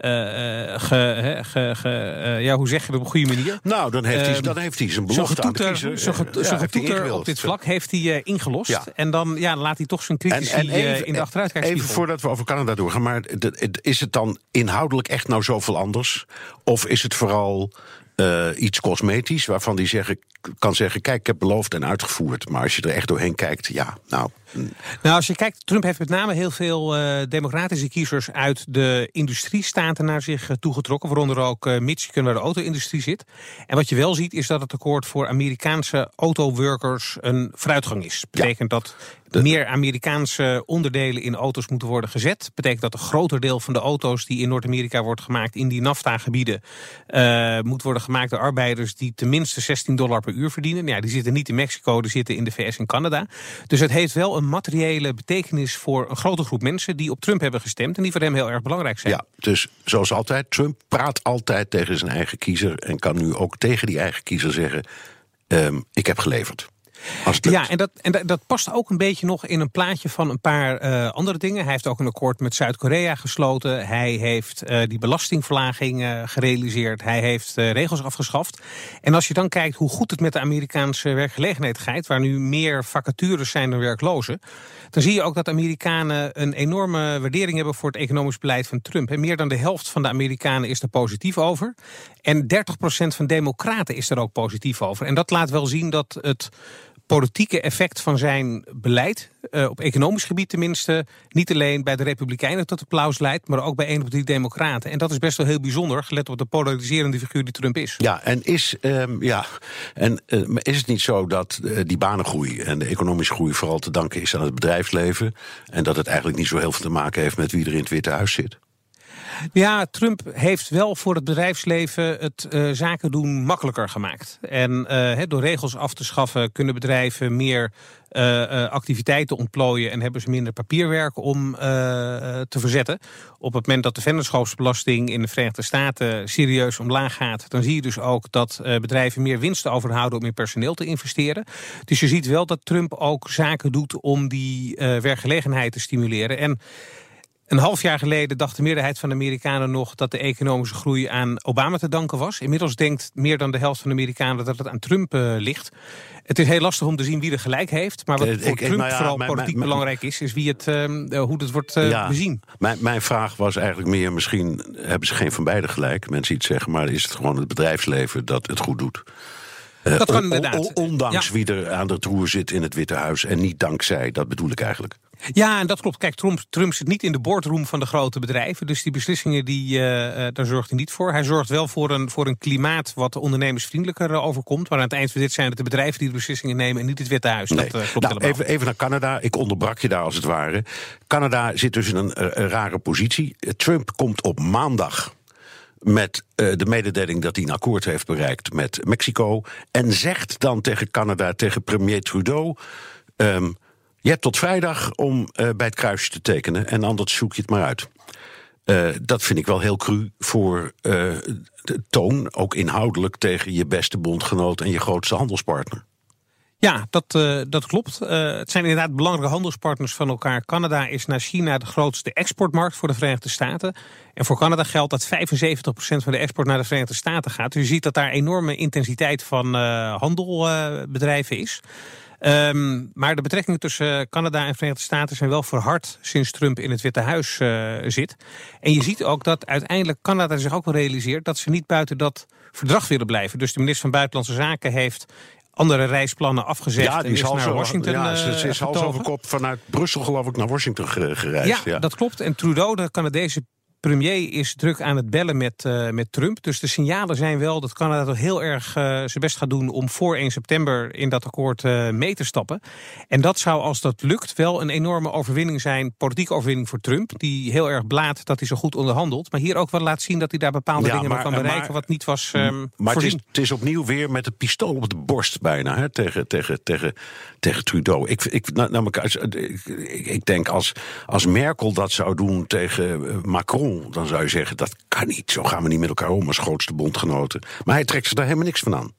ge, ge, ge, uh, ja, hoe zeg je dat op een goede manier? Nou, dan heeft, hij, ehm, dan heeft hij zijn belofte aan de kiezer. Zo'n getoeter ja, op dit vlak heeft hij ingelost. Ja. En dan ja, laat hij toch zijn critici en, en even, in de achteruitkijkspiegel. Even voordat we over Canada doorgaan. Maar is het dan inhoudelijk echt nou zoveel anders? Of is het vooral uh, iets cosmetisch, waarvan die zeggen, kan zeggen: Kijk, ik heb beloofd en uitgevoerd. Maar als je er echt doorheen kijkt, ja, nou. Nou, als je kijkt, Trump heeft met name heel veel uh, democratische kiezers uit de industriestaten naar zich uh, toegetrokken. Waaronder ook Michigan, waar de auto-industrie zit. En wat je wel ziet, is dat het akkoord voor Amerikaanse autoworkers een vooruitgang is. Dat betekent dat meer Amerikaanse onderdelen in auto's moeten worden gezet. Betekent dat een groter deel van de auto's die in Noord-Amerika wordt gemaakt in die NAFTA-gebieden uh, moet worden gemaakt door arbeiders die tenminste 16 dollar per uur verdienen. Nou ja, die zitten niet in Mexico, die zitten in de VS en Canada. Dus het heeft wel een materiële betekenis voor een grote groep mensen die op Trump hebben gestemd en die voor hem heel erg belangrijk zijn. Ja, dus zoals altijd, Trump praat altijd tegen zijn eigen kiezer en kan nu ook tegen die eigen kiezer zeggen: um, ik heb geleverd. Ja, en, dat, en dat, past ook een beetje nog in een plaatje van een paar uh, andere dingen. Hij heeft ook een akkoord met Zuid-Korea gesloten. Hij heeft uh, die belastingverlaging uh, gerealiseerd. Hij heeft regels afgeschaft. En als je dan kijkt hoe goed het met de Amerikaanse werkgelegenheid gaat, waar nu meer vacatures zijn dan werklozen, dan zie je ook dat Amerikanen een enorme waardering hebben voor het economisch beleid van Trump. En meer dan de helft van de Amerikanen is er positief over. En 30% van democraten is er ook positief over. En dat laat wel zien dat het politieke effect van zijn beleid, uh, op economisch gebied tenminste, niet alleen bij de Republikeinen tot applaus leidt, maar ook bij een op die Democraten. En dat is best wel heel bijzonder, gelet op de polariserende figuur die Trump is. Ja, en is, um, ja, en, uh, is het niet zo dat uh, die banengroei en de economische groei vooral te danken is aan het bedrijfsleven en dat het eigenlijk niet zo heel veel te maken heeft met wie er in het Witte Huis zit? Ja, Trump heeft wel voor het bedrijfsleven het uh, zaken doen makkelijker gemaakt. En uh, door regels af te schaffen kunnen bedrijven meer uh, activiteiten ontplooien en hebben ze minder papierwerk om te verzetten. Op het moment dat de vennootschapsbelasting in de Verenigde Staten serieus omlaag gaat, dan zie je dus ook dat bedrijven meer winsten overhouden om in personeel te investeren. Dus je ziet wel dat Trump ook zaken doet om die werkgelegenheid te stimuleren. En een half jaar geleden dacht de meerderheid van de Amerikanen nog dat de economische groei aan Obama te danken was. Inmiddels denkt meer dan de helft van de Amerikanen dat het aan Trump uh, ligt. Het is heel lastig om te zien wie er gelijk heeft. Maar wat voor Trump nou ja, vooral mijn, politiek mijn, belangrijk is, is wie het, uh, hoe het wordt uh, ja, bezien. Mijn, mijn vraag was eigenlijk meer, misschien hebben ze geen van beiden gelijk. Mensen iets zeggen, maar is het gewoon het bedrijfsleven dat het goed doet. Dat kan inderdaad. Ondanks ja. wie er aan de troer zit in het Witte Huis en niet dankzij, dat bedoel ik eigenlijk. Ja, en dat klopt. Kijk, Trump, Trump zit niet in de boardroom van de grote bedrijven. Dus die beslissingen, die, uh, daar zorgt hij niet voor. Hij zorgt wel voor een, voor een klimaat wat ondernemersvriendelijker overkomt. Maar aan het eind van dit zijn het de bedrijven die de beslissingen nemen... en niet het Witte Huis. Nee. Dat uh, klopt nou, even, even naar Canada. Ik onderbrak je daar als het ware. Canada zit dus in een, een rare positie. Trump komt op maandag met uh, de mededeling dat hij een akkoord heeft bereikt met Mexico. En zegt dan tegen Canada, tegen premier Trudeau. Um, je hebt tot vrijdag om uh, bij het kruisje te tekenen en anders zoek je het maar uit. Uh, dat vind ik wel heel cru voor de toon, ook inhoudelijk tegen je beste bondgenoot en je grootste handelspartner. Ja, dat, uh, dat klopt. het zijn inderdaad belangrijke handelspartners van elkaar. Canada is naar China de grootste exportmarkt voor de Verenigde Staten. En voor Canada geldt dat 75% van de export naar de Verenigde Staten gaat. Je ziet dat daar enorme intensiteit van handelbedrijven is. Um, maar de betrekkingen tussen Canada en Verenigde Staten zijn wel verhard sinds Trump in het Witte Huis zit. En je ziet ook dat uiteindelijk Canada zich ook wel realiseert dat ze niet buiten dat verdrag willen blijven. Dus de minister van Buitenlandse Zaken heeft andere reisplannen afgezegd ja, die en is naar zo, Washington Ja, ze, ze is kop vanuit Brussel geloof ik naar Washington gereisd. Ja, ja, dat klopt. En Trudeau, de Canadese premier is druk aan het bellen met, uh, met Trump. Dus de signalen zijn wel dat Canada toch heel erg uh, zijn best gaat doen om voor 1 september in dat akkoord uh, mee te stappen. En dat zou, als dat lukt, wel een enorme overwinning zijn, politieke overwinning voor Trump. Die heel erg blaat dat hij zo goed onderhandelt. Maar hier ook wel laat zien dat hij daar bepaalde ja, dingen maar, kan bereiken maar, wat niet was. Um, maar het is, het is, opnieuw weer met het pistool op de borst bijna hè, tegen, tegen, tegen, tegen Trudeau. Ik, ik, nou, nou, ik, ik denk als, als Merkel dat zou doen tegen Macron, dan zou je zeggen dat kan niet. Zo gaan we niet met elkaar om als grootste bondgenoten. Maar hij trekt ze daar helemaal niks van aan.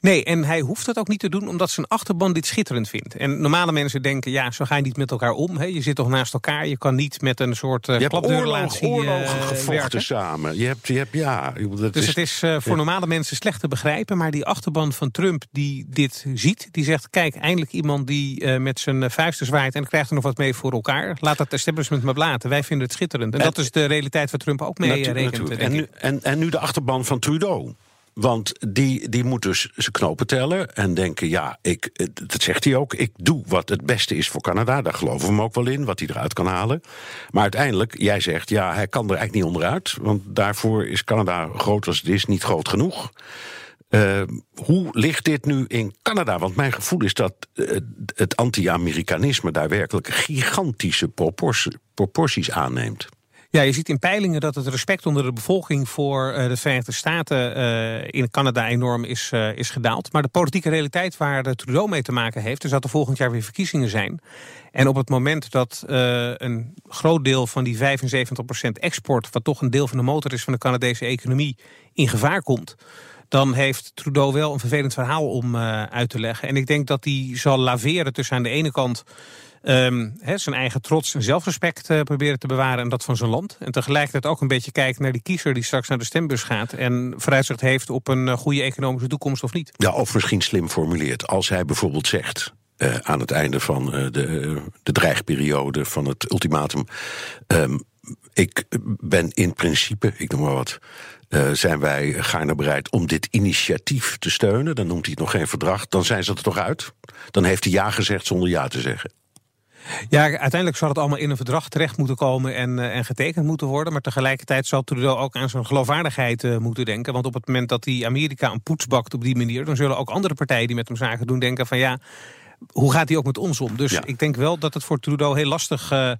Nee, en hij hoeft dat ook niet te doen omdat zijn achterban dit schitterend vindt. En normale mensen denken, ja, zo ga je niet met elkaar om. Hè. Je zit toch naast elkaar, je kan niet met een soort uh, je klapdeurrelatie hebt oorlogen uh, gevochten werken. samen. Je hebt, je hebt, ja, dat dus is, het is uh, voor normale mensen slecht te begrijpen. Maar die achterban van Trump die dit ziet, die zegt... kijk, eindelijk iemand die uh, met zijn vuisten zwaait... en krijgt er nog wat mee voor elkaar. Laat dat establishment maar laten. Wij vinden het schitterend. En, en dat is de realiteit waar Trump ook mee rekent. En nu, en, en nu de achterban van Trudeau. Want die, die moet dus zijn knopen tellen en denken: ja, ik, dat zegt hij ook. Ik doe wat het beste is voor Canada. Daar geloven we hem ook wel in, wat hij eruit kan halen. Maar uiteindelijk, jij zegt: ja, hij kan er eigenlijk niet onderuit. Want daarvoor is Canada groot als het is, niet groot genoeg. Uh, hoe ligt dit nu in Canada? Want mijn gevoel is dat uh, het anti-Amerikanisme daar werkelijk gigantische proporties, proporties aanneemt. Ja, je ziet in peilingen dat het respect onder de bevolking voor uh, de Verenigde Staten uh, in Canada enorm is, uh, is gedaald. Maar de politieke realiteit waar de Trudeau mee te maken heeft, is dat er volgend jaar weer verkiezingen zijn. En op het moment dat een groot deel van die 75% export, wat toch een deel van de motor is van de Canadese economie, in gevaar komt dan heeft Trudeau wel een vervelend verhaal om uit te leggen. En ik denk dat hij zal laveren tussen aan de ene kant um, zijn eigen trots en zelfrespect uh, proberen te bewaren en dat van zijn land. En tegelijkertijd ook een beetje kijken naar die kiezer die straks naar de stembus gaat en vooruitzicht heeft op een uh, goede economische toekomst of niet. Ja, of misschien slim formuleert. Als hij bijvoorbeeld zegt. Uh, aan het einde van de, de dreigperiode van het ultimatum. Um, ik ben in principe, ik noem maar wat, zijn wij gaarne bereid om dit initiatief te steunen. Dan noemt hij het nog geen verdrag. Dan zijn ze er toch uit. Dan heeft hij ja gezegd zonder ja te zeggen. Ja, uiteindelijk zal het allemaal in een verdrag terecht moeten komen en, uh, en getekend moeten worden. Maar tegelijkertijd zal Trudeau ook aan zijn geloofwaardigheid uh, moeten denken. Want op het moment dat hij Amerika een poets bakt op die manier, dan zullen ook andere partijen die met hem zaken doen denken van ja, hoe gaat hij ook met ons om? Dus ik denk wel dat het voor Trudeau heel lastig uh,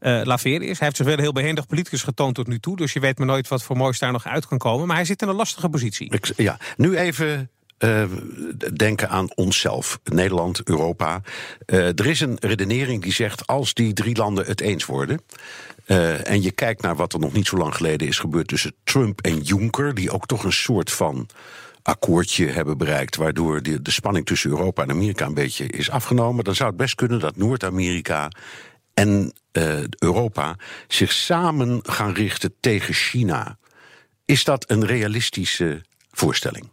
laveren is. Hij heeft zich wel heel behendig politicus getoond tot nu toe. Dus je weet maar nooit wat voor moois daar nog uit kan komen. Maar hij zit in een lastige positie. Ik, ja, nu even uh, denken aan onszelf, Nederland, Europa. Uh, er is een redenering die zegt: als die drie landen het eens worden. Uh, en je kijkt naar wat er nog niet zo lang geleden is gebeurd tussen Trump en Juncker, die ook toch een soort van akkoordje hebben bereikt, waardoor de, de spanning tussen Europa en Amerika een beetje is afgenomen, dan zou het best kunnen dat Noord-Amerika en Europa zich samen gaan richten tegen China. Is dat een realistische voorstelling?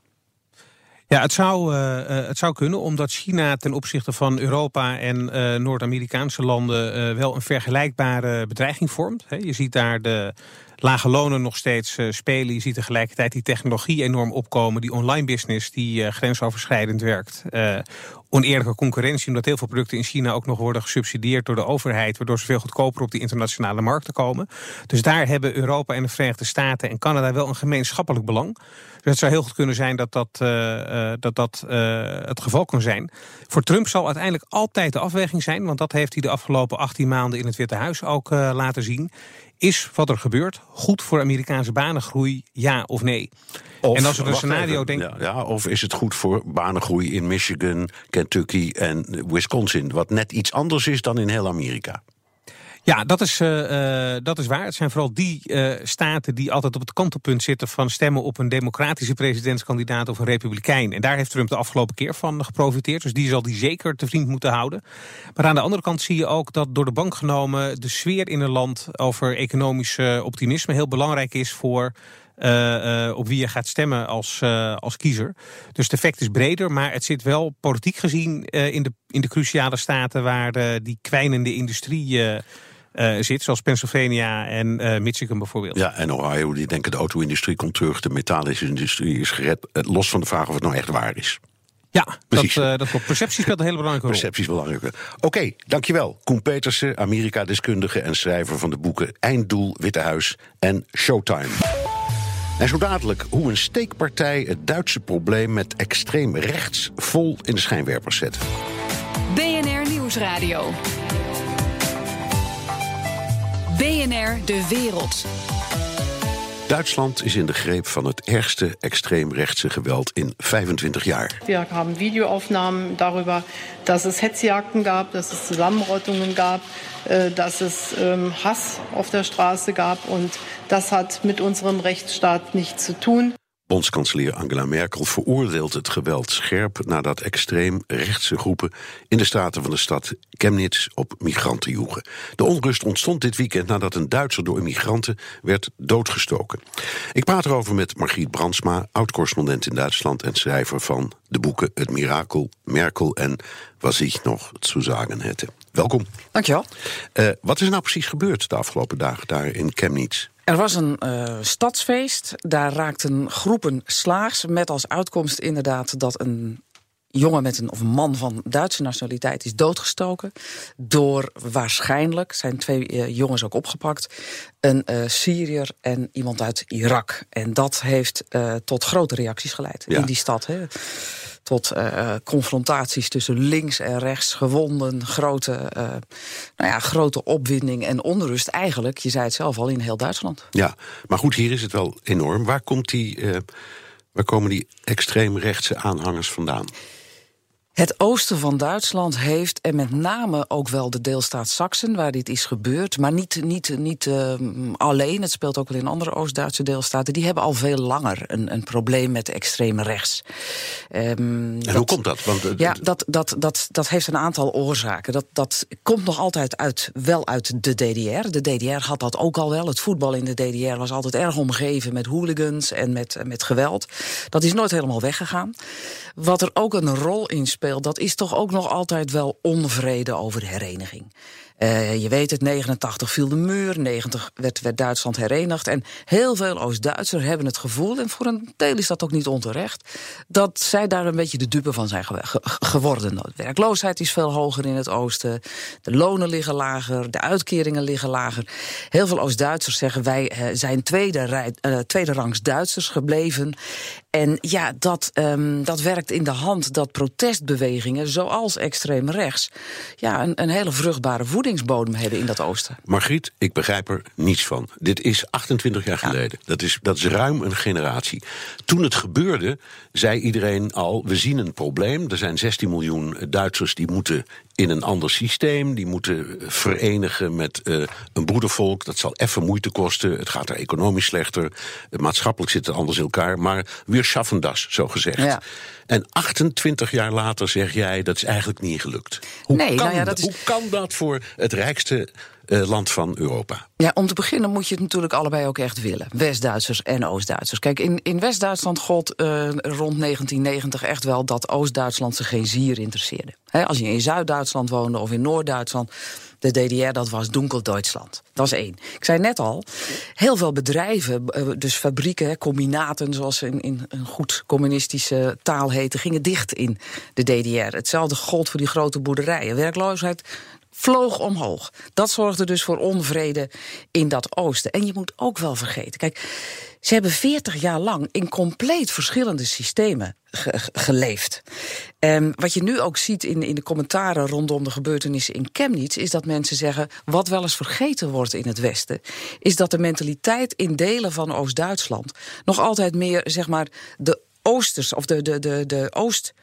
Ja, het zou, uh, het zou kunnen, omdat China ten opzichte van Europa en uh, Noord-Amerikaanse landen wel een vergelijkbare bedreiging vormt. Je ziet daar de lage lonen nog steeds spelen. Je ziet tegelijkertijd die technologie enorm opkomen. Die online business die grensoverschrijdend werkt oneerlijke concurrentie, omdat heel veel producten in China ook nog worden gesubsidieerd door de overheid, waardoor ze veel goedkoper op die internationale markten komen. Dus daar hebben Europa en de Verenigde Staten en Canada wel een gemeenschappelijk belang. Dus het zou heel goed kunnen zijn dat dat, dat, dat het geval kan zijn. Voor Trump zal uiteindelijk altijd de afweging zijn, want dat heeft hij de afgelopen 18 maanden in het Witte Huis ook laten zien. Is wat er gebeurt goed voor Amerikaanse banengroei, ja of nee? Of, en als er een scenario denkt. Ja, ja, of is het goed voor banengroei in Michigan, Kentucky en Wisconsin? Wat net iets anders is dan in heel Amerika. Ja, dat is, uh, dat is waar. Het zijn vooral die uh, staten die altijd op het kantelpunt zitten van stemmen op een democratische presidentskandidaat of een republikein. En daar heeft Trump de afgelopen keer van geprofiteerd. Dus die zal die zeker te vriend moeten houden. Maar aan de andere kant zie je ook dat door de bank genomen de sfeer in een land over economisch optimisme heel belangrijk is voor op wie je gaat stemmen als, als kiezer. Dus het effect is breder, maar het zit wel politiek gezien in, de, in de cruciale staten waar die kwijnende industrie. Zit, zoals Pennsylvania en Michigan bijvoorbeeld. Ja, en Ohio, die denken de auto-industrie komt terug, de metalische industrie is gered. Los van de vraag of het nou echt waar is. Ja, dat, Precies. eh, dat klopt. Perceptie speelt een hele belangrijke rol. Perceptie is belangrijk. Oké, dankjewel. Koen Petersen, Amerika-deskundige en schrijver van de boeken Einddoel, Witte Huis en Showtime. En zo dadelijk hoe een steekpartij het Duitse probleem met extreem rechts vol in de schijnwerpers zet. BNR Nieuwsradio. BNR De Wereld. Duitsland is in de greep van het ergste extreemrechtse geweld in 25 jaar. Wir haben Videoaufnahmen darüber, dass es Hetzjagden gab, dass es Zusammenrottungen gab, äh, dass es ähm, Hass auf der Straße gab. Und das hat mit unserem Rechtsstaat nichts zu tun. Bondskanselier Angela Merkel veroordeelt het geweld scherp nadat extreem rechtse groepen in de straten van de stad Chemnitz op migranten joegen. De onrust ontstond dit weekend nadat een Duitser door immigranten werd doodgestoken. Ik praat erover met Margriet Brandsma, oud-correspondent in Duitsland en schrijver van de boeken Het Mirakel, Merkel en Was ich nog zu sagen hätte. Welkom. Dankjewel. Uh, wat is er nou precies gebeurd de afgelopen dagen daar in Chemnitz? Er was een uh, stadsfeest. Daar raakten groepen slaags. Met als uitkomst inderdaad dat een jongen met een, of een man van Duitse nationaliteit is doodgestoken. Door waarschijnlijk, zijn twee uh, jongens ook opgepakt, een uh, Syriër en iemand uit Irak. En dat heeft tot grote reacties geleid ja. in die stad. Hè tot uh, confrontaties tussen links en rechts, gewonden, grote, uh, nou ja, grote opwinding en onrust. Eigenlijk, je zei het zelf al, in heel Duitsland. Ja, maar goed, hier is het wel enorm. Waar, komt die, waar komen die extreemrechtse aanhangers vandaan? Het oosten van Duitsland heeft, en met name ook wel de deelstaat Sachsen, waar dit is gebeurd, maar niet, niet, niet uh, alleen, het speelt ook wel in andere Oost-Duitse deelstaten, die hebben al veel langer een, een probleem met extreem rechts. Um, en dat, hoe komt dat? Want, uh, ja, dat, dat, dat, dat heeft een aantal oorzaken. Dat, dat komt nog altijd uit, wel uit de DDR. De DDR had dat ook al wel. Het voetbal in de DDR was altijd erg omgeven met hooligans en met, met geweld. Dat is nooit helemaal weggegaan. Wat er ook een rol in speelt, dat is toch ook nog altijd wel onvrede over de hereniging. Uh, je weet het, 89 viel de muur, 90 werd, Duitsland herenigd. En heel veel Oost-Duitsers hebben het gevoel, en voor een deel is dat ook niet onterecht, dat zij daar een beetje de dupe van zijn ge ge geworden. De werkloosheid is veel hoger in het oosten, de lonen liggen lager, de uitkeringen liggen lager. Heel veel Oost-Duitsers zeggen wij uh, zijn tweede, uh, tweede rangs Duitsers gebleven. En ja, dat, um, dat werkt in de hand dat protestbewegingen, zoals extreem rechts, ja, een, een hele vruchtbare voedingsbodem hebben in dat oosten. Margriet, ik begrijp er niets van. Dit is 28 jaar geleden. Ja. Dat, is, dat is ruim een generatie. Toen het gebeurde, zei iedereen al: we zien een probleem. Er zijn 16 miljoen Duitsers die moeten in een ander systeem. Die moeten verenigen met uh, een broedervolk. Dat zal even moeite kosten. Het gaat er economisch slechter. Maatschappelijk zit het anders in elkaar. Maar we schaffen das, zo gezegd. Ja. En 28 jaar later zeg jij dat is eigenlijk niet gelukt. Hoe, nee, kan, nou ja, dat, is... hoe kan dat voor het rijkste uh, land van Europa? Ja, om te beginnen moet je het natuurlijk allebei ook echt willen. West-Duitsers en Oost-Duitsers. Kijk, in, in West-Duitsland gold uh, rond 1990 echt wel dat Oost-Duitsland zich geen zier interesseerde. Als je in Zuid-Duitsland woonde of in Noord-Duitsland. De DDR, dat was Dunkel-Duitsland. Dat is één. Ik zei net al, heel veel bedrijven, dus fabrieken, combinaten, zoals ze in, in een goed communistische taal heten, gingen dicht in de DDR. Hetzelfde gold voor die grote boerderijen. Werkloosheid vloog omhoog. Dat zorgde dus voor onvrede in dat oosten. En je moet ook wel vergeten, kijk, ze hebben 40 jaar lang in compleet verschillende systemen ge geleefd. Um, wat je nu ook ziet in, in de commentaren rondom de gebeurtenissen in Chemnitz... is dat mensen zeggen, wat wel eens vergeten wordt in het Westen... is dat de mentaliteit in delen van Oost-Duitsland... nog altijd meer, zeg maar, de Oosters of de, de, de, de Oost...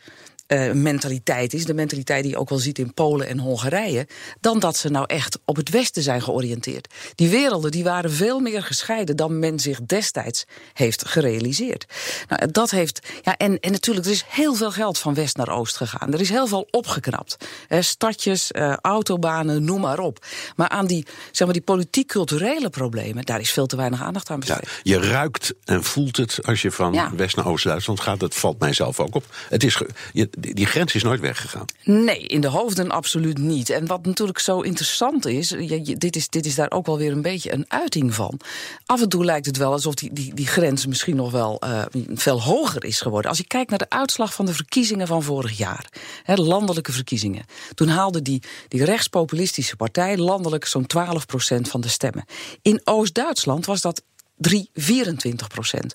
Uh, mentaliteit is, de mentaliteit die je ook wel ziet in Polen en Hongarije, dan dat ze nou echt op het Westen zijn georiënteerd. Die werelden die waren veel meer gescheiden dan men zich destijds heeft gerealiseerd. Nou, dat heeft, ja, en, en natuurlijk, er is heel veel geld van West naar Oost gegaan. Er is heel veel opgeknapt. He, stadjes, uh, autobanen, noem maar op. Maar aan die, zeg maar, die politiek-culturele problemen, daar is veel te weinig aandacht aan besteed. Ja, je ruikt en voelt het als je van ja. West naar Oost-Duitsland gaat. Dat valt mij zelf ook op. Het is, je, die, grens is nooit weggegaan. Nee, in de hoofden absoluut niet. En wat natuurlijk zo interessant is, dit is, dit is daar ook wel weer een beetje een uiting van. Af en toe lijkt het wel alsof die, die, die grens misschien nog wel eh, veel hoger is geworden. Als je kijkt naar de uitslag van de verkiezingen van vorig jaar, hè, de landelijke verkiezingen, toen haalde die, die rechtspopulistische partij landelijk zo'n 12% van de stemmen. In Oost-Duitsland was dat 3, 24 procent.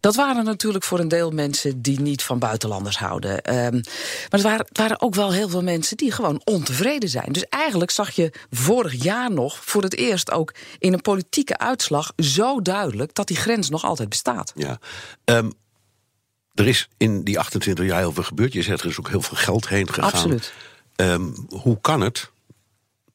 Dat waren natuurlijk voor een deel mensen die niet van buitenlanders houden. Ehm, maar het waren, het waren ook wel heel veel mensen die gewoon ontevreden zijn. Dus eigenlijk zag je vorig jaar nog voor het eerst ook in een politieke uitslag zo duidelijk dat die grens nog altijd bestaat. Ja. Ehm, er is in die 28 jaar heel veel gebeurd. Je zegt er is ook heel veel geld heen gegaan. Absoluut. Ehm, hoe kan het,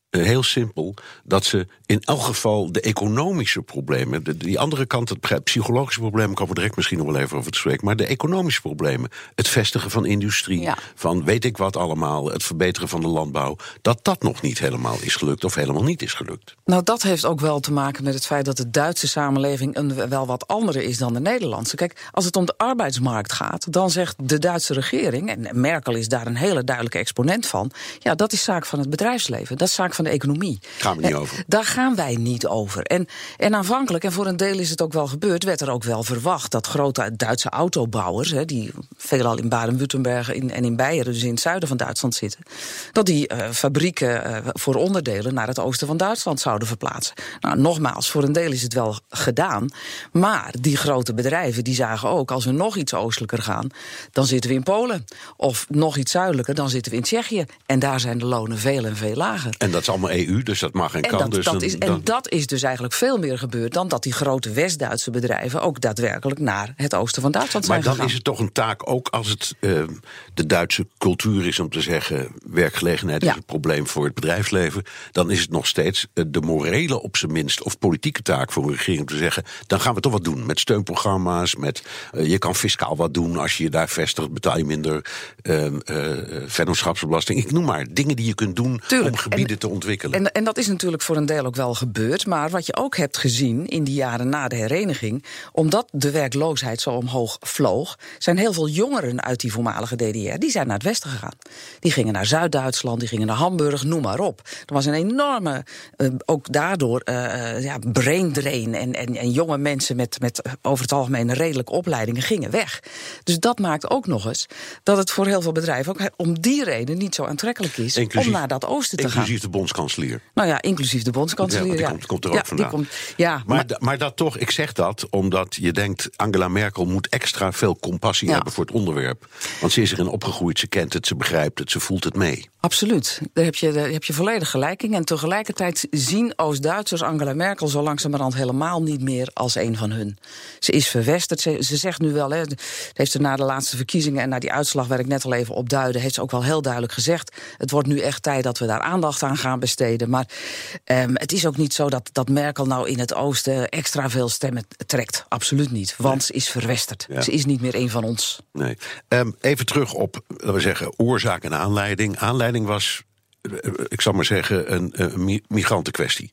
heel simpel, dat ze in elk geval de economische problemen, de, die andere kant, het psychologische problemen, komen we direct misschien nog wel even over te spreken, maar de economische problemen, het vestigen van industrie, Ja. van weet ik wat allemaal, het verbeteren van de landbouw, dat dat nog niet helemaal is gelukt of helemaal niet is gelukt. Nou, dat heeft ook wel te maken met het feit dat de Duitse samenleving een wel wat andere is dan de Nederlandse. Kijk, als het om de arbeidsmarkt gaat, dan zegt de Duitse regering, en Merkel is daar een hele duidelijke exponent van, ja, dat is zaak van het bedrijfsleven, dat is zaak van de economie. Gaan we niet Eh, over. Daar gaan wij niet over. En, en aanvankelijk, en voor een deel is het ook wel gebeurd, werd er ook wel verwacht dat grote Duitse autobouwers, hè, die veelal in Baden-Württemberg en in Beieren, dus in het zuiden van Duitsland zitten, dat die eh, fabrieken eh, voor onderdelen naar het oosten van Duitsland zouden verplaatsen. Nou, nogmaals, voor een deel is het wel gedaan. Maar die grote bedrijven die zagen ook, als we nog iets oostelijker gaan, dan zitten we in Polen. Of nog iets zuidelijker, dan zitten we in Tsjechië. En daar zijn de lonen veel en veel lager. En dat is allemaal EU, dus dat mag en, En kan. dat, dus dat dan- is, en dan- dat is dus eigenlijk veel meer gebeurd dan dat die grote West-Duitse bedrijven ook daadwerkelijk naar het oosten van Duitsland zijn Maar dan gegaan. is het toch een taak, ook als het eh, de Duitse cultuur is om te zeggen: werkgelegenheid Ja. is het probleem voor het bedrijfsleven. Dan is het nog steeds eh, de morele, op zijn minst, of politieke taak voor een regering om te zeggen: dan gaan we toch wat doen met steunprogramma's. Met, eh, je kan fiscaal wat doen als je je daar vestigt, betaal je minder eh, eh, vennootschapsbelasting. Ik noem maar dingen die je kunt doen Tuurlijk. om gebieden En- te ontwikkelen. En, en dat is natuurlijk voor een deel ook wel gebeurd. Maar wat je ook hebt gezien in die jaren na de hereniging. omdat de werkloosheid zo omhoog vloog. zijn heel veel jongeren uit die voormalige DDR. die zijn naar het westen gegaan. Die gingen naar Zuid-Duitsland, die gingen naar Hamburg, noem maar op. Er was een enorme, eh, ook daardoor, eh, ja, brain drain. En, en, en jonge mensen met, met over het algemeen redelijke opleidingen gingen weg. Dus dat maakt ook nog eens dat het voor heel veel bedrijven ook om die reden niet zo aantrekkelijk is. om naar dat oosten te gaan. inclusief de bondskanselier. Nou ja, inclusief de Ja, bondskanselier. want die Ja, komt, komt er ook ja, die vandaan. komt- ja, maar, maar dat toch, ik zeg dat omdat je denkt... Angela Merkel moet extra veel compassie Ja. hebben voor het onderwerp. Want ze is erin opgegroeid, ze kent het, ze begrijpt het, ze voelt het mee. Absoluut. Daar heb, je, daar heb je volledig gelijk in. En tegelijkertijd zien Oost-Duitsers Angela Merkel zo langzamerhand helemaal niet meer als een van hun. Ze is verwesterd. Ze, ze zegt nu wel, hè, heeft ze na de laatste verkiezingen en na die uitslag waar ik net al even op duidde, heeft ze ook wel heel duidelijk gezegd: het wordt nu echt tijd dat we daar aandacht aan gaan besteden. Maar ehm, het is ook niet zo dat, dat Merkel nou in het oosten extra veel stemmen trekt. Absoluut niet. Want ze is verwesterd. Ja. Ze is niet meer een van ons. Nee. Ehm, even terug op, laten we zeggen, oorzaak en aanleiding. Aanleiding was, eh, ik zal maar zeggen, een, een mi- migrantenkwestie.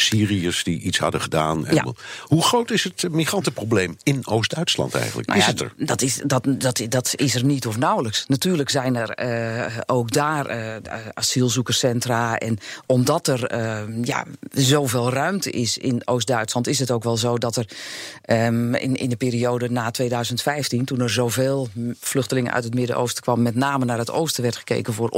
Syriërs die iets hadden gedaan. En Ja. Hoe groot is het migrantenprobleem in Oost-Duitsland eigenlijk? Nou is ja, het er? Dat is, dat, dat, dat is er niet of nauwelijks. Natuurlijk zijn er eh, ook daar eh, asielzoekerscentra. En omdat er eh, ja, zoveel ruimte is in Oost-Duitsland, is het ook wel zo dat er ehm, in, in de periode na 2015, toen er zoveel vluchtelingen uit het Midden-Oosten kwamen, met name naar het oosten werd gekeken voor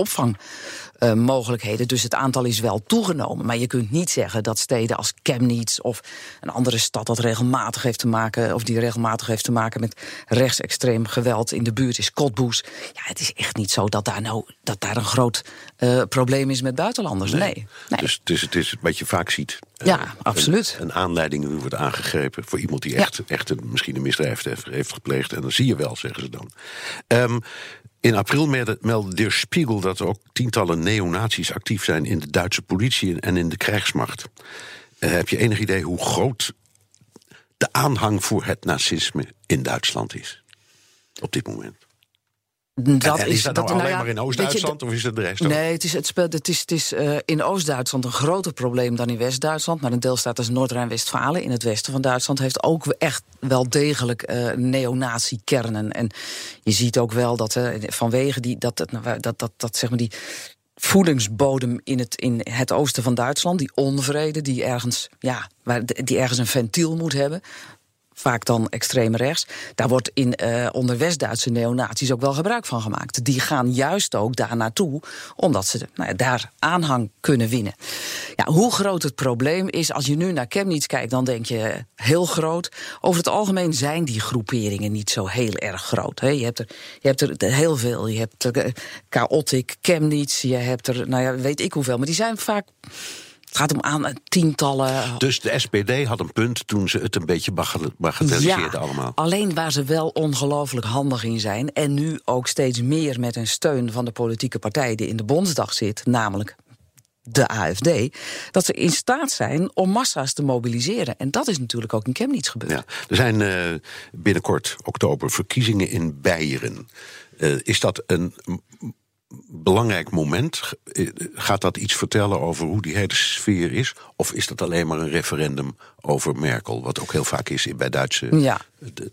opvangmogelijkheden. dus het aantal is wel toegenomen. Maar je kunt niet zeggen dat steden als Chemnitz of een andere stad dat regelmatig heeft te maken, of die regelmatig heeft te maken met rechtsextreem geweld in de buurt is Cottbus. Ja, het is echt niet zo dat daar nou dat daar een groot eh, probleem is met buitenlanders. Nee. nee. Dus het is, het is wat je vaak ziet. Ja, Eh, absoluut. Een, een aanleiding die wordt aangegrepen voor iemand die Ja. echt, echt een, misschien een misdrijf heeft, heeft gepleegd. En dan zie je wel, zeggen ze dan. Ehm, in april meldde, Der Spiegel dat er ook tientallen neonazies actief zijn in de Duitse politie en in de krijgsmacht. Eh, heb je enig idee hoe groot de aanhang voor het nazisme in Duitsland is? Op dit moment. Dat en, is, dat, nou alleen ja, maar in Oost-Duitsland of is het de rest ook? Nee, het is, het speelt, het is, het is uh, in Oost-Duitsland een groter probleem dan in West-Duitsland. Maar een deelstaat als Noord-Rijn-Westfalen in het westen van Duitsland heeft ook echt wel degelijk uh, neonazi-kernen. En je ziet ook wel dat uh, vanwege die, dat, dat, dat, dat, dat, zeg maar die voedingsbodem in het, in het oosten van Duitsland, die onvrede die ergens, ja, waar, die ergens een ventiel moet hebben vaak dan extreem rechts. Daar wordt in, uh, onder West-Duitse neonazies ook wel gebruik van gemaakt. Die gaan juist ook daar naartoe, omdat ze nou ja, daar aanhang kunnen winnen. Ja, hoe groot het probleem is, als je nu naar Chemnitz kijkt, dan denk je heel groot. Over het algemeen zijn die groeperingen niet zo heel erg groot. Je, hebt er, je hebt er heel veel. Je hebt uh, Chaotic, Chemnitz, je hebt er, nou ja, weet ik hoeveel. Maar die zijn vaak het gaat om aan tientallen. Dus de SPD had een punt toen ze het een beetje bagatelliseerden ja, allemaal. Alleen waar ze wel ongelooflijk handig in zijn. En nu ook steeds meer met een steun van de politieke partij die in de Bondsdag zit, namelijk de AFD, dat ze in staat zijn om massa's te mobiliseren. En dat is natuurlijk ook in Chemnitz gebeurd. Ja, er zijn uh, binnenkort oktober verkiezingen in Beieren. Uh, is dat een belangrijk moment. Gaat dat iets vertellen over hoe die hele sfeer is? Of is dat alleen maar een referendum over Merkel? Wat ook heel vaak is bij Duitse ja.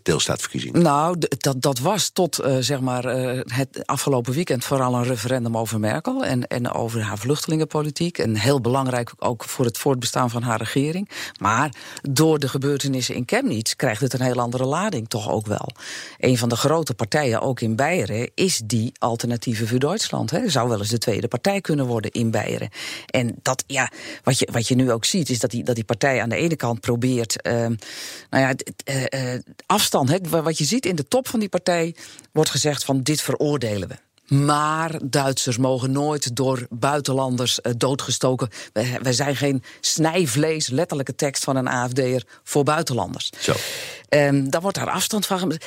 deelstaatverkiezingen. Nou, dat, dat was tot uh, zeg maar, uh, het afgelopen weekend vooral een referendum over Merkel. En, en over haar vluchtelingenpolitiek. En heel belangrijk ook voor het voortbestaan van haar regering. Maar door de gebeurtenissen in Chemnitz krijgt het een heel andere lading toch ook wel. Een van de grote partijen, ook in Beieren, is die alternatieve voor Duitsland. Hè. Zou wel eens de tweede partij kunnen worden in Beieren. En dat, ja, wat je, wat je nu ook ziet, is dat die, dat die partij aan de ene kant probeert. Uh, nou ja, uh, uh, afstand. Hè, wat je ziet in de top van die partij wordt gezegd van dit veroordelen we. Maar Duitsers mogen nooit door buitenlanders uh, doodgestoken. Wij, wij, zijn geen snijvlees, letterlijke tekst van een AFD'er voor buitenlanders. Zo. Um, daar wordt daar afstand van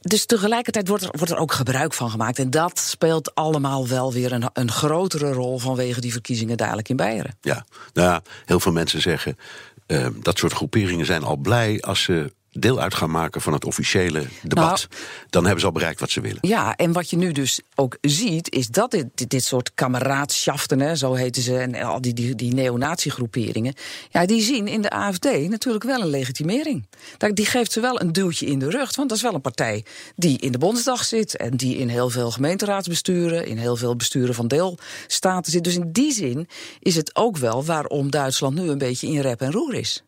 Dus tegelijkertijd wordt er, wordt er ook gebruik van gemaakt. En dat speelt allemaal wel weer een, een grotere rol vanwege die verkiezingen dadelijk in Beieren. Ja, nou ja, heel veel mensen zeggen. Uh, dat soort groeperingen zijn al blij als ze deel uit gaan maken van het officiële debat, nou, dan hebben ze al bereikt wat ze willen. Ja, en wat je nu dus ook ziet, is dat dit, dit, soort kameraadschaften, hè, zo heten ze, en al die, die, die neonatiegroeperingen, ja, die zien in de AFD natuurlijk wel een legitimering. Die geeft ze wel een duwtje in de rug, want dat is wel een partij die in de Bondsdag zit en die in heel veel gemeenteraadsbesturen, in heel veel besturen van deelstaten zit. Dus in die zin is het ook wel waarom Duitsland nu een beetje in rep en roer is.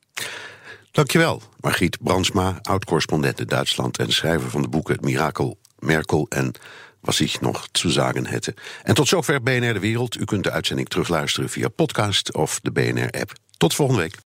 Dankjewel, Margriet Brandsma, oud-correspondent in Duitsland en schrijver van de boeken Het Mirakel Merkel en was ik nog te zeggen hätte. En tot zover BNR De Wereld. U kunt de uitzending terugluisteren via podcast of de BNR-app. Tot volgende week.